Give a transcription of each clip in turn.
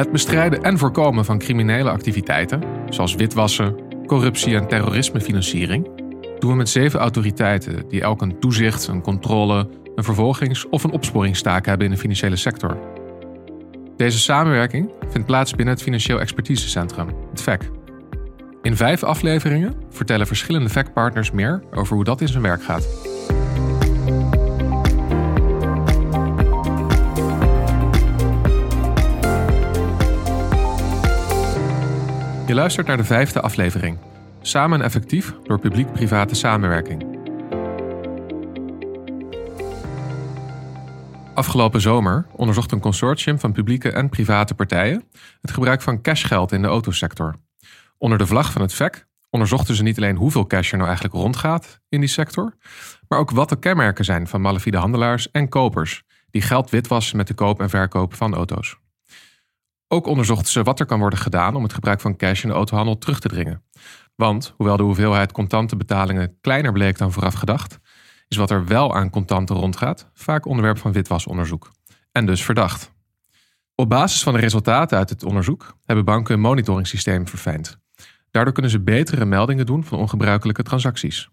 Het bestrijden en voorkomen van criminele activiteiten, zoals witwassen, corruptie en terrorismefinanciering, doen we met zeven autoriteiten die elk een toezicht, een controle, een vervolgings- of een opsporingstaak hebben in de financiële sector. Deze samenwerking vindt plaats binnen het Financieel Expertisecentrum, het VEC. In vijf afleveringen vertellen verschillende VEC-partners meer over hoe dat in zijn werk gaat. Je luistert naar de vijfde aflevering. Samen en effectief door publiek-private samenwerking. Afgelopen zomer onderzocht een consortium van publieke en private partijen het gebruik van cashgeld in de autosector. Onder de vlag van het VEC onderzochten ze niet alleen hoeveel cash er nou eigenlijk rondgaat in die sector, maar ook wat de kenmerken zijn van malafide handelaars en kopers die geld witwassen met de koop en verkoop van auto's. Ook onderzochten ze wat er kan worden gedaan om het gebruik van cash in de autohandel terug te dringen. Want hoewel de hoeveelheid contante betalingen kleiner bleek dan vooraf gedacht, is wat er wel aan contanten rondgaat vaak onderwerp van witwasonderzoek. En dus verdacht. Op basis van de resultaten uit het onderzoek hebben banken een monitoringssysteem verfijnd. Daardoor kunnen ze betere meldingen doen van ongebruikelijke transacties.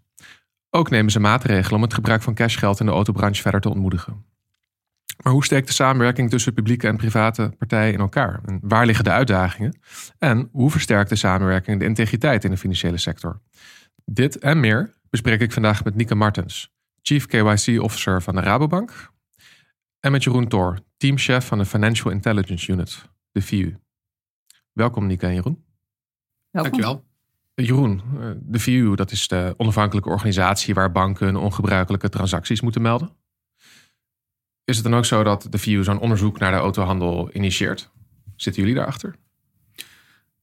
Ook nemen ze maatregelen om het gebruik van cashgeld in de autobranche verder te ontmoedigen. Maar hoe steekt de samenwerking tussen publieke en private partijen in elkaar? En waar liggen de uitdagingen? En hoe versterkt de samenwerking de integriteit in de financiële sector? Dit en meer bespreek ik vandaag met Nieke Martens, Chief KYC Officer van de Rabobank. En met Jeroen Thor, teamchef van de Financial Intelligence Unit, de VU. Welkom Nieke en Jeroen. Welkom. Dankjewel. Jeroen, eh, de VU, dat is de onafhankelijke organisatie waar banken ongebruikelijke transacties moeten melden. Is het dan ook zo dat de VU zo'n onderzoek naar de autohandel initieert? Zitten jullie daarachter?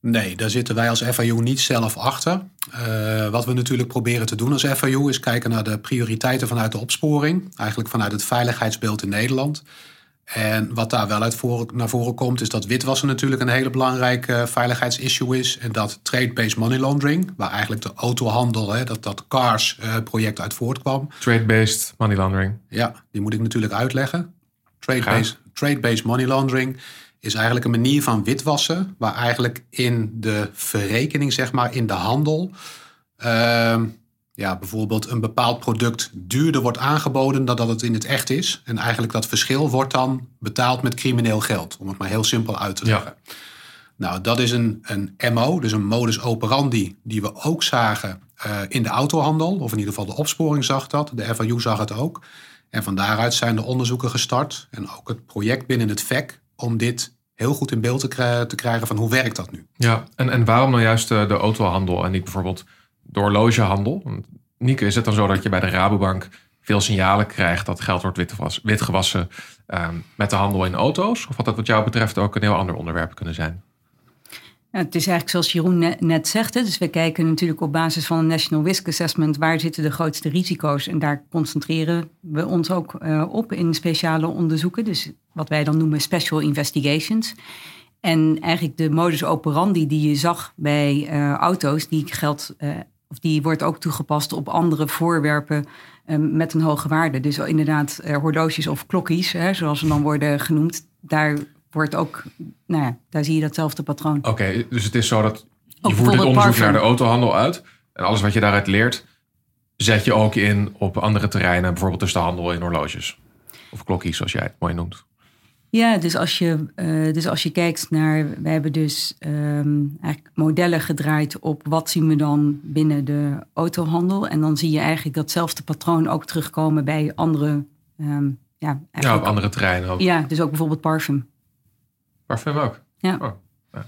Nee, daar zitten wij als FIU niet zelf achter. Uh, wat we natuurlijk proberen te doen als FIU is kijken naar de prioriteiten vanuit de opsporing. Eigenlijk vanuit het veiligheidsbeeld in Nederland. En wat daar wel uit naar voren komt, is dat witwassen natuurlijk een hele belangrijke veiligheidsissue is. En dat trade-based money laundering, waar eigenlijk de autohandel, hè, dat, dat CARS-project uit voortkwam. Trade-based money laundering. Ja, die moet ik natuurlijk uitleggen. Trade-based trade money laundering is eigenlijk een manier van witwassen, waar eigenlijk in de verrekening, zeg maar, in de handel. Uh, ja, bijvoorbeeld een bepaald product duurder wordt aangeboden dan dat het in het echt is. En eigenlijk dat verschil wordt dan betaald met crimineel geld, om het maar heel simpel uit te leggen. Nou, dat is een, een MO, dus een modus operandi, die we ook zagen uh, in de autohandel. Of in ieder geval de opsporing zag dat, de FAU zag het ook. En van daaruit zijn de onderzoeken gestart en ook het project binnen het VEC om dit heel goed in beeld te, te krijgen van hoe werkt dat nu. Ja, en, en waarom nou juist de, de autohandel en niet bijvoorbeeld de horlogehandel. Nieke, is het dan zo dat je bij de Rabobank veel signalen krijgt dat geld wordt witgewassen um, met de handel in auto's? Of had dat wat jou betreft ook een heel ander onderwerp kunnen zijn? Het is eigenlijk zoals Jeroen net zegt. Dus we kijken natuurlijk op basis van een National Risk Assessment... waar zitten de grootste risico's. En daar concentreren we ons ook uh, op in speciale onderzoeken. Dus wat wij dan noemen special investigations. En eigenlijk de modus operandi die je zag bij uh, auto's... die geldt uh, of die wordt ook toegepast op andere voorwerpen um, met een hoge waarde. Dus inderdaad, uh, horloges of klokjes, hè, zoals ze dan worden genoemd, daar wordt ook, nou ja, daar zie je datzelfde patroon. Oké, dus het is zo dat je voert dit onderzoek naar de autohandel uit. En alles wat je daaruit leert, zet je ook in op andere terreinen, bijvoorbeeld dus de handel in horloges. Of klokjes, zoals jij het mooi noemt. Ja, dus als je, uh, dus als je kijkt naar, we hebben dus um, eigenlijk modellen gedraaid op wat zien we dan binnen de autohandel. En dan zie je eigenlijk datzelfde patroon ook terugkomen bij andere. Um, ja, ja, op andere terreinen ook. Ja, dus ook bijvoorbeeld parfum. Parfum ook? Ja. Oh, ja.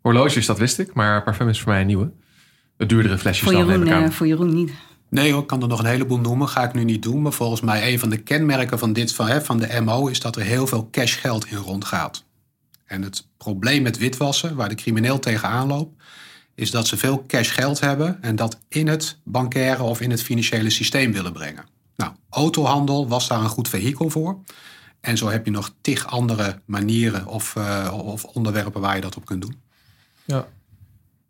Horloges, dat wist ik, maar parfum is voor mij een nieuwe. De duurdere flesjes voor Jeroen, dan, neem ik aan. Uh, voor Jeroen niet. Nee hoor, ik kan er nog een heleboel noemen. Ga ik nu niet doen. Maar volgens mij een van de kenmerken van, dit, van, hè, van de MO is dat er heel veel cashgeld in rondgaat. En het probleem met witwassen, waar de crimineel tegenaan loopt, is dat ze veel cashgeld hebben en dat in het bankaire of in het financiële systeem willen brengen. Nou, autohandel was daar een goed vehikel voor. En zo heb je nog tig andere manieren of, uh, of onderwerpen waar je dat op kunt doen. Ja,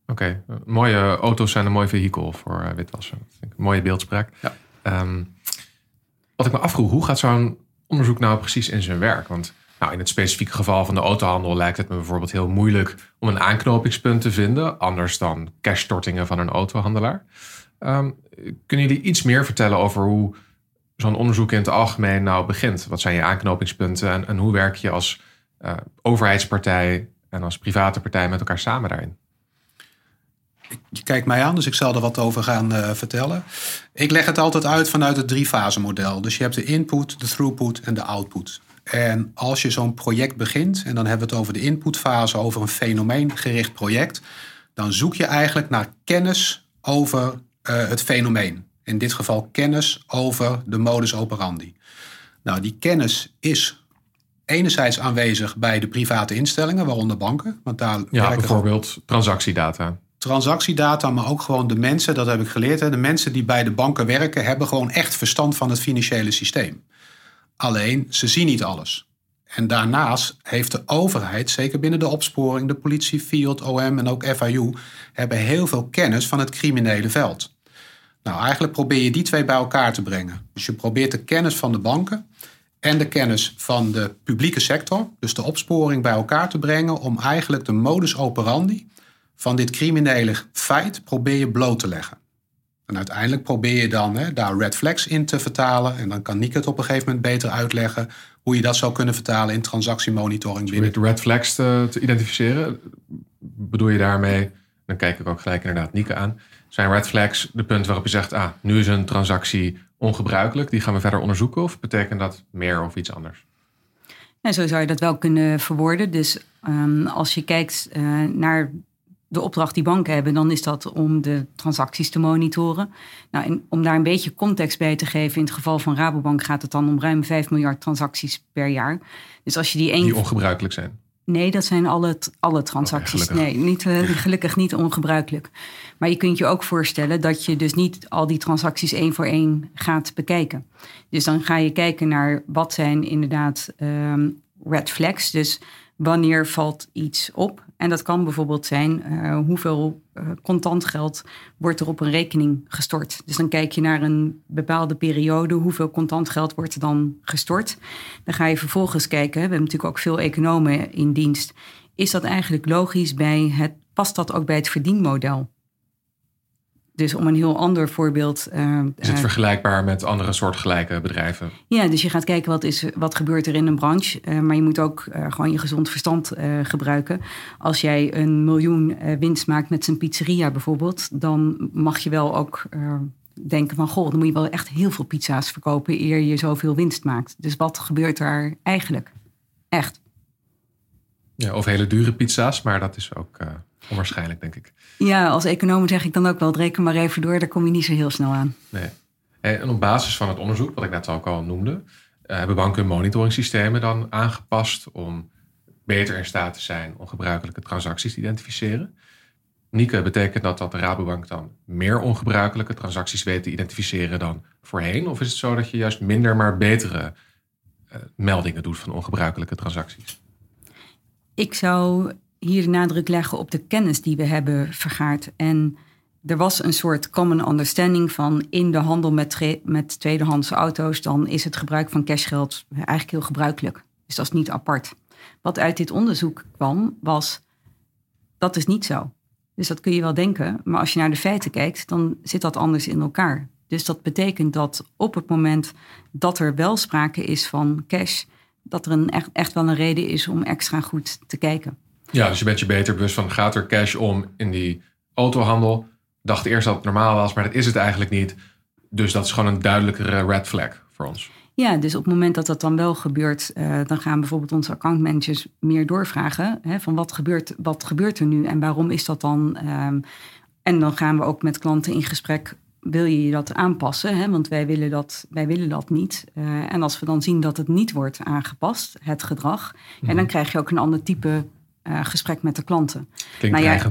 Oké, mooie auto's zijn een mooi vehikel voor uh, witwassen. Een mooie beeldspraak. Ja. Um, wat ik me afvroeg, hoe gaat zo'n onderzoek nou precies in zijn werk? Want Nou, in het specifieke geval van de autohandel lijkt het me bijvoorbeeld heel moeilijk om een aanknopingspunt te vinden, anders dan cashstortingen van een autohandelaar. Um, kunnen jullie iets meer vertellen over hoe zo'n onderzoek in het algemeen nou begint? Wat zijn je aanknopingspunten en, en hoe werk je als uh, overheidspartij en als private partij met elkaar samen daarin? Je kijkt mij aan, dus ik zal er wat over gaan uh, vertellen. Ik leg het altijd uit vanuit het drie-fase model. Dus je hebt de input, de throughput en de output. En als je zo'n project begint, en dan hebben we het over de inputfase, over een fenomeengericht project, dan zoek je eigenlijk naar kennis over uh, het fenomeen. In dit geval kennis over de modus operandi. Nou, die kennis is enerzijds aanwezig bij de private instellingen, waaronder banken. Want daar ja, bijvoorbeeld transactiedata. Transactiedata, maar ook gewoon de mensen, dat heb ik geleerd. Hè, de mensen die bij de banken werken, hebben gewoon echt verstand van het financiële systeem. Alleen, ze zien niet alles. En daarnaast heeft de overheid, zeker binnen de opsporing, de politie, Field, OM en ook FIU, hebben heel veel kennis van het criminele veld. Nou, eigenlijk probeer je die twee bij elkaar te brengen. Dus je probeert de kennis van de banken en de kennis van de publieke sector, dus de opsporing bij elkaar te brengen om eigenlijk de modus operandi van dit criminele feit probeer je bloot te leggen. En uiteindelijk probeer je dan hè, daar red flags in te vertalen. En dan kan Nick het op een gegeven moment beter uitleggen hoe je dat zou kunnen vertalen in transactiemonitoring. Binnen. de red flags te, te, identificeren, bedoel je daarmee, dan kijk ik ook gelijk inderdaad Nieke aan. Zijn red flags de punt waarop je zegt, ah, nu is een transactie ongebruikelijk, die gaan we verder onderzoeken? Of betekent dat meer of iets anders? En zo zou je dat wel kunnen verwoorden. Dus um, als je kijkt uh, naar de opdracht die banken hebben, dan is dat om de transacties te monitoren. Nou, en om daar een beetje context bij te geven, in het geval van Rabobank gaat het dan om ruim 5 miljard transacties per jaar. Dus als je die één. Die ongebruikelijk zijn. Nee, dat zijn alle, alle transacties. nee, niet, uh, gelukkig niet ongebruikelijk. Maar je kunt je ook voorstellen dat je dus niet al die transacties één voor één gaat bekijken. Dus dan ga je kijken naar wat zijn inderdaad um, red flags. Dus wanneer valt iets op? En dat kan bijvoorbeeld zijn uh, hoeveel uh, contant geld wordt er op een rekening gestort. Dus dan kijk je naar een bepaalde periode, hoeveel contant geld wordt er dan gestort. Dan ga je vervolgens kijken, we hebben natuurlijk ook veel economen in dienst. Is dat eigenlijk logisch bij het, past dat ook bij het verdienmodel? Dus om een heel ander voorbeeld. Uh, is het uh, vergelijkbaar met andere soortgelijke bedrijven? Ja, dus je gaat kijken wat, is, wat gebeurt er in een branche. Uh, maar je moet ook uh, gewoon je gezond verstand gebruiken. Als jij een miljoen winst maakt met zijn pizzeria bijvoorbeeld, dan mag je wel ook denken van goh, dan moet je wel echt heel veel pizza's verkopen eer je zoveel winst maakt. Dus wat gebeurt daar eigenlijk? Echt. Ja, of hele dure pizza's, maar dat is ook onwaarschijnlijk, denk ik. Ja, als econoom zeg ik dan ook wel, reken maar even door, daar kom je niet zo heel snel aan. Nee. En op basis van het onderzoek, wat ik net ook al noemde, uh, hebben banken hun monitoringssystemen dan aangepast om beter in staat te zijn om gebruikelijke transacties te identificeren. Nieke, betekent dat dat de Rabobank dan meer ongebruikelijke transacties weet te identificeren dan voorheen? Of is het zo dat je juist minder, maar betere uh, meldingen doet van ongebruikelijke transacties? Ik zou hier nadruk leggen op de kennis die we hebben vergaard. En er was een soort common understanding van in de handel met, met tweedehands auto's, dan is het gebruik van cashgeld eigenlijk heel gebruikelijk. Dus dat is niet apart. Wat uit dit onderzoek kwam, was dat is niet zo. Dus dat kun je wel denken, maar als je naar de feiten kijkt, dan zit dat anders in elkaar. Dus dat betekent dat op het moment dat er wel sprake is van cash, dat er een echt wel een reden is om extra goed te kijken. Ja, dus je bent je beter bewust van gaat er cash om in die autohandel. Dacht eerst dat het normaal was, maar dat is het eigenlijk niet. Dus dat is gewoon een duidelijkere red flag voor ons. Ja, dus op het moment dat dat dan wel gebeurt, uh, dan gaan bijvoorbeeld onze accountmanagers meer doorvragen. Hè, van wat gebeurt, wat gebeurt er nu en waarom is dat dan? Um, en dan gaan we ook met klanten in gesprek. Wil je dat aanpassen? Hè? Want wij willen dat, wij willen dat niet. Uh, en als we dan zien dat het niet wordt aangepast, het gedrag, mm -hmm. en dan krijg je ook een ander type uh, gesprek met de klanten. Klinkt ja,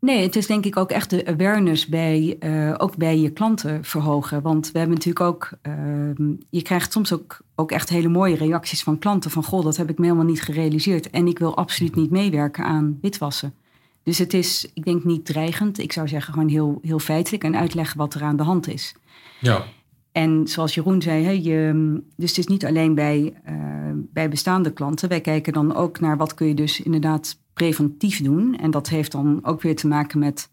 Nee, het is denk ik ook echt de awareness bij, uh, ook bij je klanten verhogen. Want we hebben natuurlijk ook, uh, je krijgt soms ook, ook echt hele mooie reacties van klanten. Van goh, dat heb ik me helemaal niet gerealiseerd. En ik wil absoluut niet meewerken aan witwassen. Dus het is, ik denk niet dreigend. Ik zou zeggen gewoon heel, heel feitelijk en uitleggen wat er aan de hand is. Ja. En zoals Jeroen zei, hè, je, dus het is niet alleen bij, uh, bij bestaande klanten. Wij kijken dan ook naar wat kun je dus inderdaad preventief doen. En dat heeft dan ook weer te maken met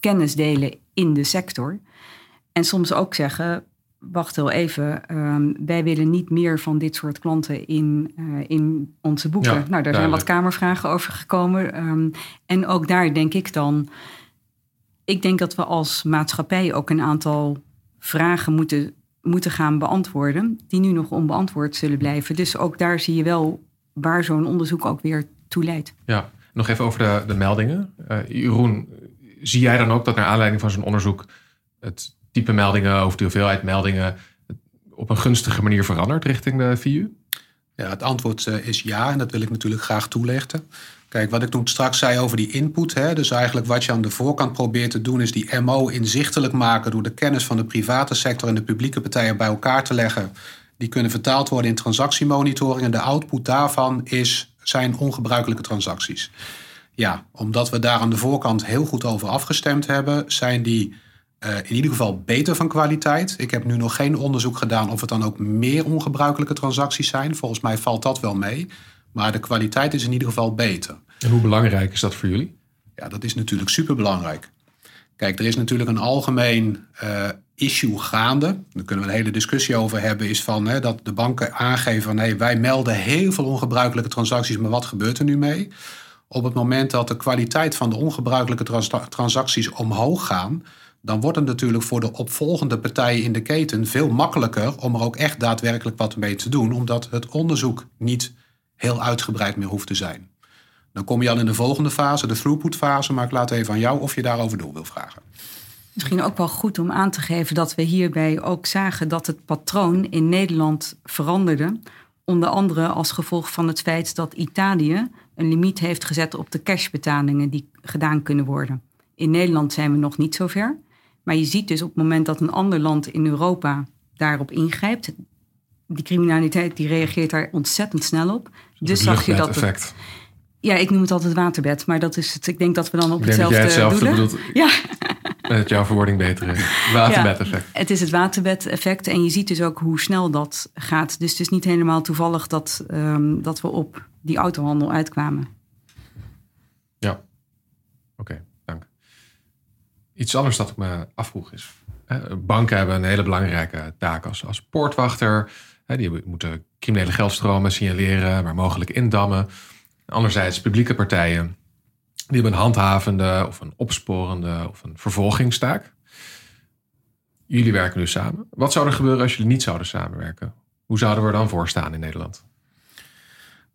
kennis delen in de sector. En soms ook zeggen, wacht heel even, um, wij willen niet meer van dit soort klanten in, uh, in onze boeken. nou, daar zijn wat kamervragen over gekomen. Um, en ook daar denk ik dan, ik denk dat we als maatschappij ook een aantal vragen moeten, moeten gaan beantwoorden, die nu nog onbeantwoord zullen blijven. Dus ook daar zie je wel waar zo'n onderzoek ook weer toe leidt. Ja, nog even over de, de meldingen. Uh, Jeroen, zie jij dan ook dat naar aanleiding van zo'n onderzoek het type meldingen of de hoeveelheid meldingen op een gunstige manier verandert richting de VU? Ja, het antwoord eh, is ja en dat wil ik natuurlijk graag toelichten. Kijk, wat ik toen straks zei over die input, hè, dus eigenlijk wat je aan de voorkant probeert te doen, is die MO inzichtelijk maken door de kennis van de private sector en de publieke partijen bij elkaar te leggen. Die kunnen vertaald worden in transactiemonitoring en de output daarvan is, zijn ongebruikelijke transacties. Ja, omdat we daar aan de voorkant heel goed over afgestemd hebben, zijn die uh, in ieder geval beter van kwaliteit. Ik heb nu nog geen onderzoek gedaan of het dan ook meer ongebruikelijke transacties zijn. Volgens mij valt dat wel mee. Maar de kwaliteit is in ieder geval beter. En hoe belangrijk is dat voor jullie? Ja, dat is natuurlijk superbelangrijk. Kijk, er is natuurlijk een algemeen uh, issue gaande. Daar kunnen we een hele discussie over hebben. Is van hè, dat de banken aangeven van hey, wij melden heel veel ongebruikelijke transacties, maar wat gebeurt er nu mee? Op het moment dat de kwaliteit van de ongebruikelijke trans transacties omhoog gaan, dan wordt het natuurlijk voor de opvolgende partijen in de keten veel makkelijker om er ook echt daadwerkelijk wat mee te doen, omdat het onderzoek niet heel uitgebreid meer hoeft te zijn. Dan kom je al in de volgende fase, de throughput fase, maar ik laat even aan jou of je daarover door wil vragen. Misschien ook wel goed om aan te geven dat we hierbij ook zagen dat het patroon in Nederland veranderde. Onder andere als gevolg van het feit dat Italië een limiet heeft gezet op de cashbetalingen die gedaan kunnen worden. In Nederland zijn we nog niet zo ver. Maar je ziet dus op het moment dat een ander land in Europa daarop ingrijpt, die criminaliteit die reageert daar ontzettend snel op. Dus zag je dat. Effect. Ja, ik noem het altijd waterbed, maar dat is het. Ik denk dat we dan op hetzelfde, dat hetzelfde bedoelt. Ja. Met jouw verwoording beter is. Waterbed-effect. Ja, het is het waterbed-effect. En je ziet dus ook hoe snel dat gaat. Dus het is niet helemaal toevallig dat, um, dat we op die autohandel uitkwamen. Ja, oké. Iets anders dat ik me afvroeg is. Banken hebben een hele belangrijke taak als, als poortwachter. Die moeten criminele geldstromen signaleren, maar mogelijk indammen. Anderzijds publieke partijen. Die hebben een handhavende of een opsporende of een vervolgingstaak. Jullie werken nu samen. Wat zou er gebeuren als jullie niet zouden samenwerken? Hoe zouden we er dan voor staan in Nederland?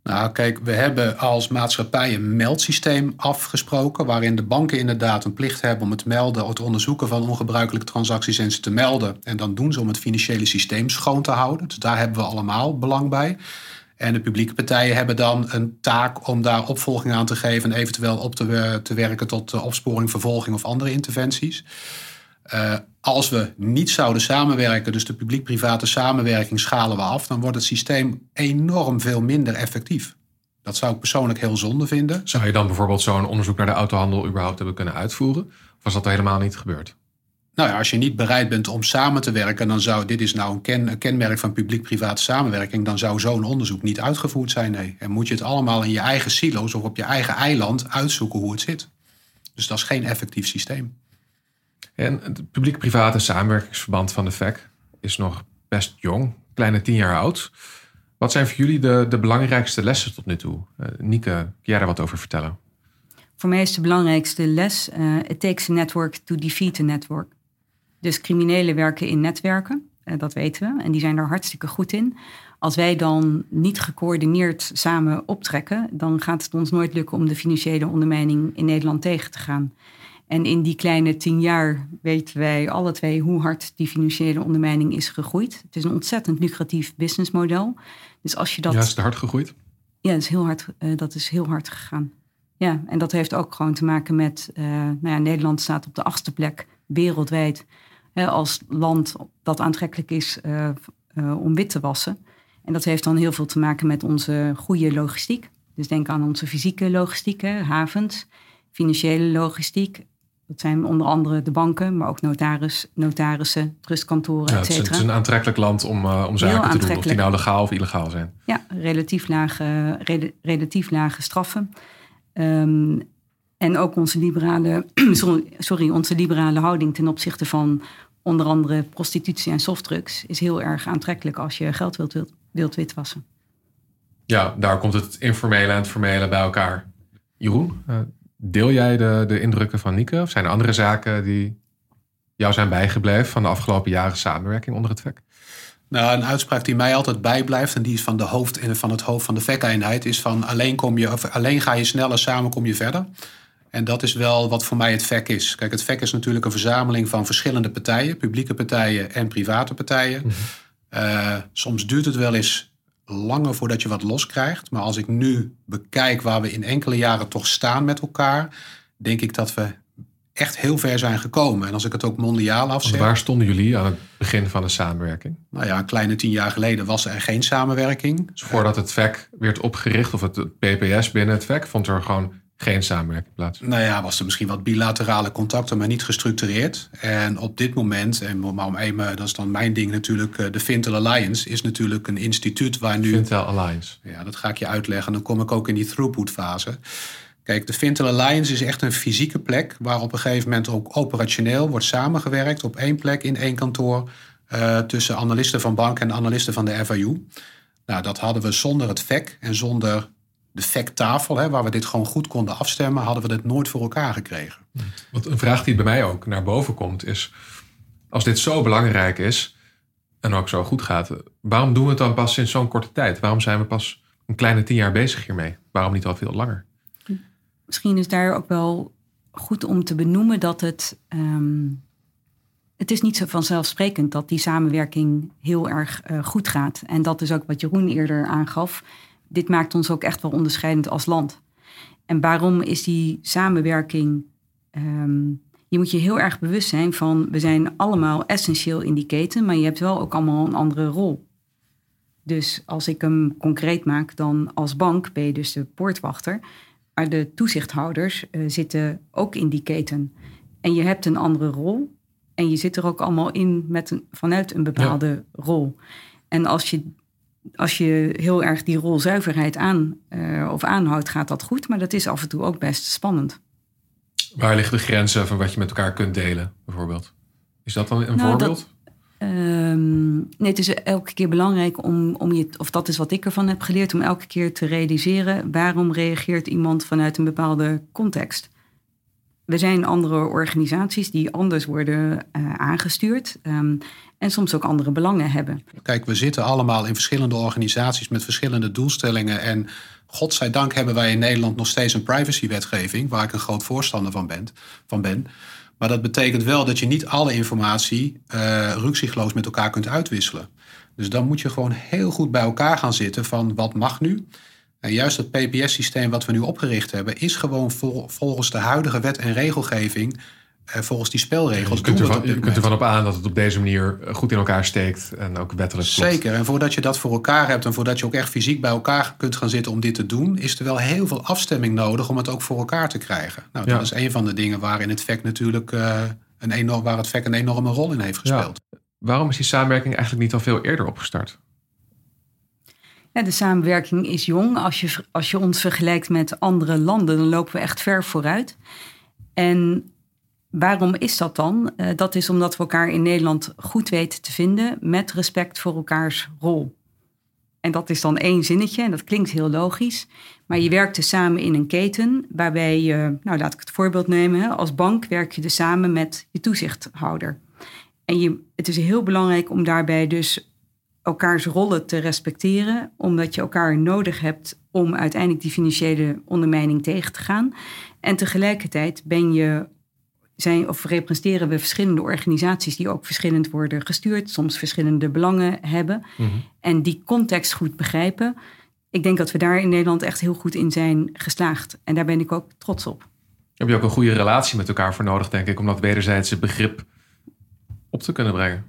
Nou, kijk, we hebben als maatschappij een meldsysteem afgesproken. waarin de banken inderdaad een plicht hebben om het melden. het onderzoeken van ongebruikelijke transacties en ze te melden. En dan doen ze om het financiële systeem schoon te houden. Dus daar hebben we allemaal belang bij. En de publieke partijen hebben dan een taak om daar opvolging aan te geven. en eventueel op te, te werken tot opsporing, vervolging of andere interventies. Uh, als we niet zouden samenwerken, dus de publiek-private samenwerking schalen we af, dan wordt het systeem enorm veel minder effectief. Dat zou ik persoonlijk heel zonde vinden. Zou je dan bijvoorbeeld zo'n onderzoek naar de autohandel überhaupt hebben kunnen uitvoeren? Of was dat helemaal niet gebeurd? Nou ja, als je niet bereid bent om samen te werken, dan zou dit is nou een, ken, een kenmerk van publiek-private samenwerking, dan zou zo'n onderzoek niet uitgevoerd zijn. Nee. En moet je het allemaal in je eigen silo's of op je eigen eiland uitzoeken hoe het zit. Dus dat is geen effectief systeem. En het publiek-private samenwerkingsverband van de FEC is nog best jong, kleine tien jaar oud. Wat zijn voor jullie de, de belangrijkste lessen tot nu toe? Uh, Nieke, kun jij daar wat over vertellen? Voor mij is de belangrijkste les: uh, it takes a network to defeat a network. Dus criminelen werken in netwerken, uh, dat weten we, en die zijn er hartstikke goed in. Als wij dan niet gecoördineerd samen optrekken, dan gaat het ons nooit lukken om de financiële ondermijning in Nederland tegen te gaan. En in die kleine tien jaar weten wij alle twee hoe hard die financiële ondermijning is gegroeid. Het is een ontzettend lucratief businessmodel. Dus als je dat. Ja, is het hard gegroeid? Ja, dat is heel hard, uh, dat is heel hard gegaan. Ja, en dat heeft ook gewoon te maken met. Uh, nou ja, Nederland staat op de achtste plek wereldwijd als land dat aantrekkelijk is uh, om wit te wassen. En dat heeft dan heel veel te maken met onze goede logistiek. Dus denk aan onze fysieke logistiek, hè, havens, financiële logistiek, Dat zijn onder andere de banken, maar ook notaris, notarissen, trustkantoren, ja, et het, is, cetera. het is een aantrekkelijk land om, uh, om zaken te doen, of die nou legaal of illegaal zijn. Ja, relatief lage, rela- relatief lage straffen. Ehm, en ook onze liberale, sorry, onze liberale houding ten opzichte van onder andere prostitutie en softdrugs is heel erg aantrekkelijk als je geld wilt, wilt, wilt witwassen. Ja, daar komt het informele en het formele bij elkaar. Jeroen, uh, deel jij de, de indrukken van Nieke? Of zijn er andere zaken die jou zijn bijgebleven van de afgelopen jaren samenwerking onder het VEC? Nou, een uitspraak die mij altijd bijblijft, en die is van, de hoofd, van het hoofd van de VEC-eenheid, is van alleen, kom je, of alleen ga je sneller, samen kom je verder. En dat is wel wat voor mij het VEC is. Kijk, het VEC is natuurlijk een verzameling van verschillende partijen, publieke partijen en private partijen. Mm -hmm. uh, soms duurt het wel eens langer voordat je wat loskrijgt. Maar als ik nu bekijk waar we in enkele jaren toch staan met elkaar, denk ik dat we echt heel ver zijn gekomen. En als ik het ook mondiaal afzet. Want waar stonden jullie aan het begin van de samenwerking? Nou ja, een kleine tien jaar geleden was er geen samenwerking. Dus voordat het VEC werd opgericht, of het PPS binnen het VEC, vond er gewoon geen samenwerking plaats? Nou ja, was er misschien wat bilaterale contacten, maar niet gestructureerd. En op dit moment, en maar om even, dat is dan mijn ding natuurlijk, de Fintel Alliance is natuurlijk een instituut waar nu... Fintel Alliance. Ja, dat ga ik je uitleggen. Dan kom ik ook in die throughput fase. Kijk, de Fintel Alliance is echt een fysieke plek waar op een gegeven moment ook operationeel wordt samengewerkt op één plek in één kantoor uh, tussen analisten van banken en analisten van de FIU. Nou, dat hadden we zonder het VEC en zonder de FEC-tafel, hè, waar we dit gewoon goed konden afstemmen, hadden we dit nooit voor elkaar gekregen. Want een vraag die bij mij ook naar boven komt is, als dit zo belangrijk is en ook zo goed gaat, waarom doen we het dan pas sinds zo'n korte tijd? Waarom zijn we pas een kleine tien jaar bezig hiermee? Waarom niet al veel langer? Misschien is daar ook wel goed om te benoemen dat het. Um, het is niet zo vanzelfsprekend dat die samenwerking heel erg uh, goed gaat. En dat is ook wat Jeroen eerder aangaf. Dit maakt ons ook echt wel onderscheidend als land. En waarom is die samenwerking. Um, je moet je heel erg bewust zijn van. We zijn allemaal essentieel in die keten, maar je hebt wel ook allemaal een andere rol. Dus als ik hem concreet maak, dan als bank ben je dus de poortwachter. Maar de toezichthouders uh, zitten ook in die keten. En je hebt een andere rol. En je zit er ook allemaal in met een, vanuit een bepaalde ja. rol. En als je, als je heel erg die rolzuiverheid aan uh, of aanhoudt, gaat dat goed. Maar dat is af en toe ook best spannend. Waar liggen de grenzen van wat je met elkaar kunt delen, bijvoorbeeld? Is dat dan een nou, voorbeeld? Dat, um, nee, het is elke keer belangrijk om, om je, of dat is wat ik ervan heb geleerd, om elke keer te realiseren waarom reageert iemand vanuit een bepaalde context. We zijn andere organisaties die anders worden uh, aangestuurd um, en soms ook andere belangen hebben. Kijk, we zitten allemaal in verschillende organisaties met verschillende doelstellingen. En godzijdank hebben wij in Nederland nog steeds een privacywetgeving, waar ik een groot voorstander van ben. Van ben. Maar dat betekent wel dat je niet alle informatie uh, ruksigloos met elkaar kunt uitwisselen. Dus dan moet je gewoon heel goed bij elkaar gaan zitten van wat mag nu. En juist het PPS-systeem wat we nu opgericht hebben, is gewoon vol, volgens de huidige wet en regelgeving, uh, volgens die spelregels. Je kunt, ervan, je kunt ervan op aan dat het op deze manier goed in elkaar steekt en ook wettelijk klopt. Zeker. En voordat je dat voor elkaar hebt en voordat je ook echt fysiek bij elkaar kunt gaan zitten om dit te doen, is er wel heel veel afstemming nodig om het ook voor elkaar te krijgen. Nou, dat ja. is een van de dingen waarin het VEC natuurlijk uh, een enorm, waar het VEC een enorme rol in heeft gespeeld. Ja. Waarom is die samenwerking eigenlijk niet al veel eerder opgestart? De samenwerking is jong. Als je, als je ons vergelijkt met andere landen, dan lopen we echt ver vooruit. En waarom is dat dan? Uh, dat is omdat we elkaar in Nederland goed weten te vinden met respect voor elkaars rol. En dat is dan één zinnetje en dat klinkt heel logisch. Maar je werkt dus samen in een keten waarbij je, nou laat ik het voorbeeld nemen, als bank werk je dus samen met je toezichthouder. En je, het is heel belangrijk om daarbij dus elkaars rollen te respecteren, omdat je elkaar nodig hebt om uiteindelijk die financiële ondermijning tegen te gaan. En tegelijkertijd ben je, zijn, of representeren we verschillende organisaties die ook verschillend worden gestuurd, soms verschillende belangen hebben. Mm-hmm. En die context goed begrijpen. Ik denk dat we daar in Nederland echt heel goed in zijn geslaagd. En daar ben ik ook trots op. Heb je ook een goede relatie met elkaar voor nodig, denk ik, om dat wederzijdse begrip op te kunnen brengen?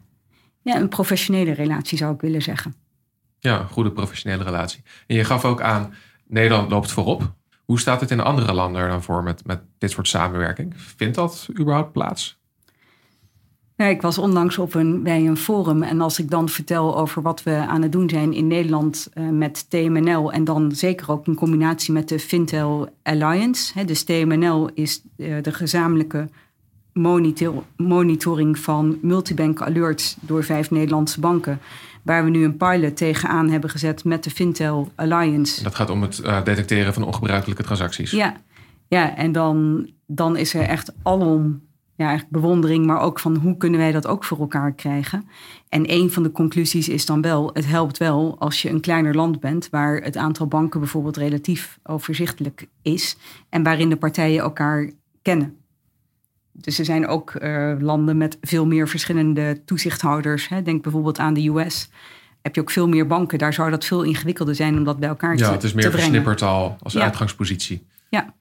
Ja, een professionele relatie zou ik willen zeggen. Ja, een goede professionele relatie. En je gaf ook aan, Nederland loopt voorop. Hoe staat het in andere landen er dan voor met, met dit soort samenwerking? Vindt dat überhaupt plaats? Ja, ik was onlangs op een, bij een forum en als ik dan vertel over wat we aan het doen zijn in Nederland uh, met TMNL en dan zeker ook in combinatie met de Fintel Alliance. Hè, dus TMNL is uh, de gezamenlijke monitor, monitoring van multibank alerts door vijf Nederlandse banken. Waar we nu een pilot tegenaan hebben gezet met de Fintel Alliance. Dat gaat om het uh, detecteren van ongebruikelijke transacties. Ja, ja en dan, dan is er echt alom ja, eigenlijk bewondering, maar ook van hoe kunnen wij dat ook voor elkaar krijgen. En een van de conclusies is dan wel, het helpt wel als je een kleiner land bent, waar het aantal banken bijvoorbeeld relatief overzichtelijk is en waarin de partijen elkaar kennen. Dus er zijn ook uh, landen met veel meer verschillende toezichthouders. Hè. Denk bijvoorbeeld aan de US. Heb je ook veel meer banken. Daar zou dat veel ingewikkelder zijn om dat bij elkaar ja, te Ja, het is meer versnipperd al als Ja. uitgangspositie. Ja,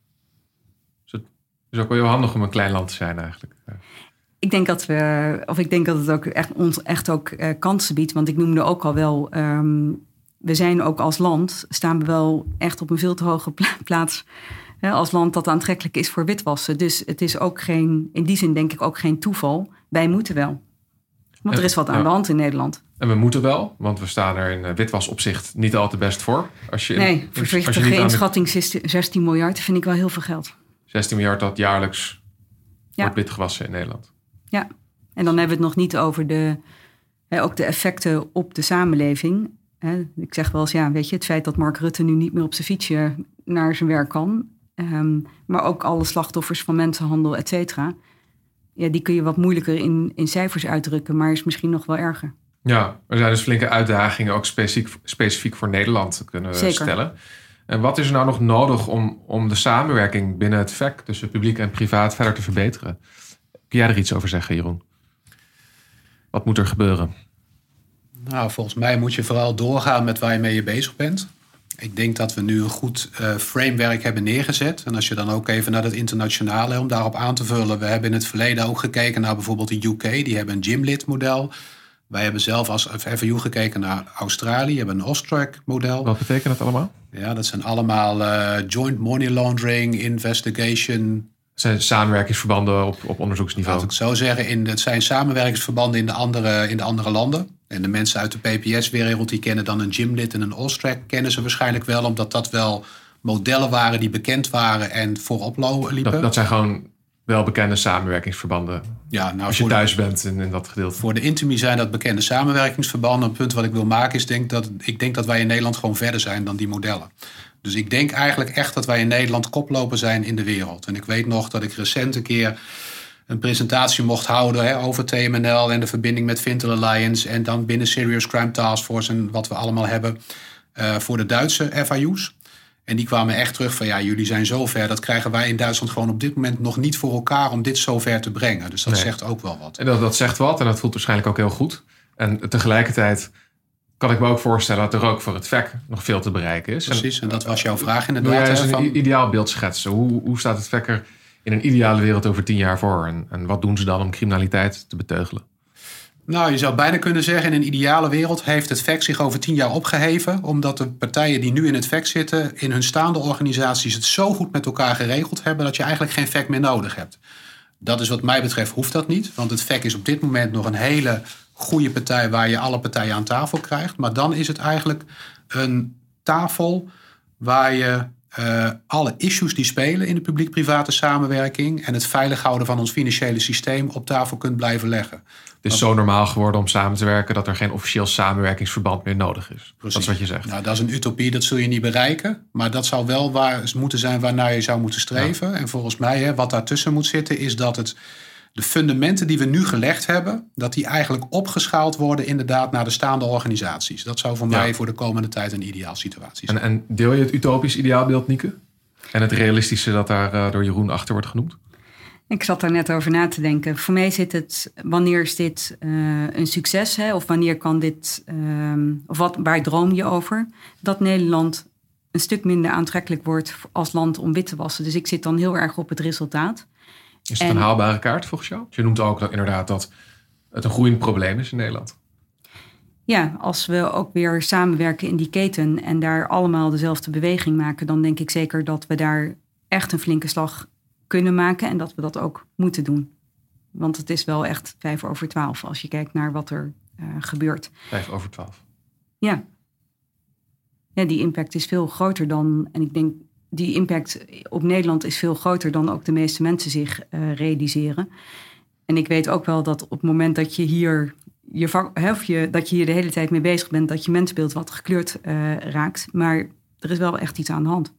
Dus het is ook wel heel handig om een klein land te zijn eigenlijk. Ik denk dat we, of ik denk dat het ook echt ons echt ook eh, kansen biedt. Want ik noemde ook al wel, ehm, we zijn ook als land, staan we wel echt op een veel te hoge pla- plaats. Hè, als land dat aantrekkelijk is voor witwassen. Dus het is ook geen, in die zin denk ik ook geen toeval. Wij moeten wel. Want er is wat aan Ja. de hand in Nederland. En we moeten wel, want we staan er in eh, witwasopzicht niet al te best voor. Als je, in- Nee, in- voorzichtige aan de inschatting 16 16 miljard vind ik wel heel veel geld. 16 miljard dat jaarlijks Ja. wordt witgewassen in Nederland. Ja, en dan hebben we het nog niet over de, hè, ook de effecten op de samenleving. Hè, ik zeg wel eens, ja, weet je, het feit dat Mark Rutte nu niet meer op zijn fietsje naar zijn werk kan. Ehm, maar ook alle slachtoffers van mensenhandel, et cetera. Ja, die kun je wat moeilijker in, in cijfers uitdrukken, maar is misschien nog wel erger. Ja, er zijn dus flinke uitdagingen, ook specifiek, specifiek voor Nederland, kunnen we Zeker. stellen. En wat is er nou nog nodig om, om de samenwerking binnen het VEC tussen publiek en privaat verder te verbeteren? Kun jij er iets over zeggen, Jeroen? Wat moet er gebeuren? Nou, volgens mij moet je vooral doorgaan met waar je mee bezig bent. Ik denk dat we nu een goed eh, framework hebben neergezet. En als je dan ook even naar het internationale, om daarop aan te vullen. We hebben in het verleden ook gekeken naar bijvoorbeeld de UK. Die hebben een Gymlit model. Wij hebben zelf als FAU gekeken naar Australië. Die hebben een Austrac model. Wat betekent dat allemaal? Ja, dat zijn allemaal eh, joint money laundering, investigation. Het zijn samenwerkingsverbanden op, op Laat onderzoeksniveau. ik zo zeggen, in, het zijn samenwerkingsverbanden in de, andere, in de andere landen. En de mensen uit de PPS-wereld die kennen dan een Gymlit en een Austrac. Kennen ze waarschijnlijk wel, omdat dat wel modellen waren die bekend waren en voorop liepen. Dat, dat zijn gewoon welbekende samenwerkingsverbanden. ja, nou, Als je de, thuis bent in, in dat gedeelte. voor de Intimi zijn dat bekende samenwerkingsverbanden. Een punt wat ik wil maken is, denk dat, ik denk dat wij in Nederland gewoon verder zijn dan die modellen. Dus ik denk eigenlijk echt dat wij in Nederland koploper zijn in de wereld. En ik weet nog dat ik recent een keer een presentatie mocht houden hè, over TMNL en de verbinding met Fintel Alliance. En dan binnen Serious Crime Task Force en wat we allemaal hebben eh, voor de Duitse FIU's. En die kwamen echt terug van ja, jullie zijn zo ver. Dat krijgen wij in Duitsland gewoon op dit moment nog niet voor elkaar om dit zo ver te brengen. Dus dat Nee. zegt ook wel wat. En dat, dat zegt wat en dat voelt waarschijnlijk ook heel goed. En tegelijkertijd kan ik me ook voorstellen dat er ook voor het VEC nog veel te bereiken is. Precies, en dat was jouw vraag Wil inderdaad. jij eens hè, een van- ideaal beeld schetsen? Hoe, hoe staat het VEC er in een ideale wereld over tien jaar voor? En, wat doen ze dan om criminaliteit te beteugelen? Nou, je zou bijna kunnen zeggen, in een ideale wereld heeft het VEC zich over tien jaar opgeheven. Omdat de partijen die nu in het VEC zitten, in hun staande organisaties het zo goed met elkaar geregeld hebben dat je eigenlijk geen VEC meer nodig hebt. Dat is wat mij betreft, hoeft dat niet. Want het VEC is op dit moment nog een hele goede partij waar je alle partijen aan tafel krijgt. Maar dan is het eigenlijk een tafel waar je eh, alle issues die spelen in de publiek-private samenwerking en het veilig houden van ons financiële systeem op tafel kunt blijven leggen. Het is zo normaal geworden om samen te werken dat er geen officieel samenwerkingsverband meer nodig is. Dat is wat je zegt. Nou, dat is een utopie, dat zul je niet bereiken. Maar dat zou wel waar, moeten zijn waarnaar je zou moeten streven. En volgens mij, hè, wat daartussen moet zitten, is dat het de fundamenten die we nu gelegd hebben, dat die eigenlijk opgeschaald worden inderdaad naar de staande organisaties. Dat zou voor Ja. mij voor de komende tijd een ideaal situatie zijn. En, en deel je het utopisch ideaalbeeld, Nieke? En het realistische dat daar eh, door Jeroen achter wordt genoemd? Ik zat daar net over na te denken. Voor mij zit het, wanneer is dit eh, een succes? Hè? Of wanneer kan dit, ehm, of wat, waar droom je over? Dat Nederland een stuk minder aantrekkelijk wordt als land om wit te wassen. Dus ik zit dan heel erg op het resultaat. Is het En- een haalbare kaart volgens jou? Je noemt ook dat, inderdaad dat het een groeiend probleem is in Nederland. ja, als we ook weer samenwerken in die keten en daar allemaal dezelfde beweging maken, dan denk ik zeker dat we daar echt een flinke slag kunnen maken en dat we dat ook moeten doen. Want het is wel echt vijf over twaalf als je kijkt naar wat er uh, gebeurt. Vijf over twaalf. Ja. ja. Die impact is veel groter dan, en ik denk die impact op Nederland is veel groter dan ook de meeste mensen zich uh, realiseren. En ik weet ook wel dat op het moment dat je hier je, of je, dat je hier de hele tijd mee bezig bent, dat je mensbeeld wat gekleurd uh, raakt. Maar er is wel echt iets aan de hand.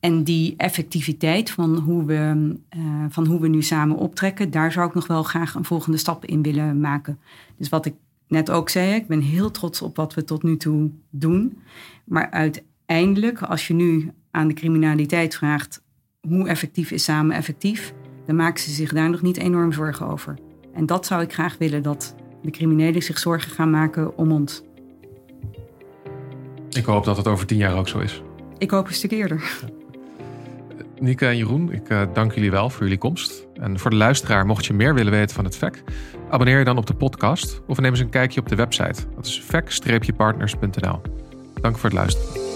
En die effectiviteit van hoe, we, uh, van hoe we nu samen optrekken, daar zou ik nog wel graag een volgende stap in willen maken. Dus wat ik net ook zei, ik ben heel trots op wat we tot nu toe doen. Maar uiteindelijk, als je nu aan de criminaliteit vraagt hoe effectief is samen effectief, dan maken ze zich daar nog niet enorm zorgen over. En dat zou ik graag willen dat de criminelen zich zorgen gaan maken om ons. Ik hoop dat het over tien jaar ook zo is. Ik hoop een stuk eerder. Nika en Jeroen, ik uh, dank jullie wel voor jullie komst. En voor de luisteraar, mocht je meer willen weten van het VEC, abonneer je dan op de podcast of neem eens een kijkje op de website. Dat is vec-partners.nl. Dank voor het luisteren.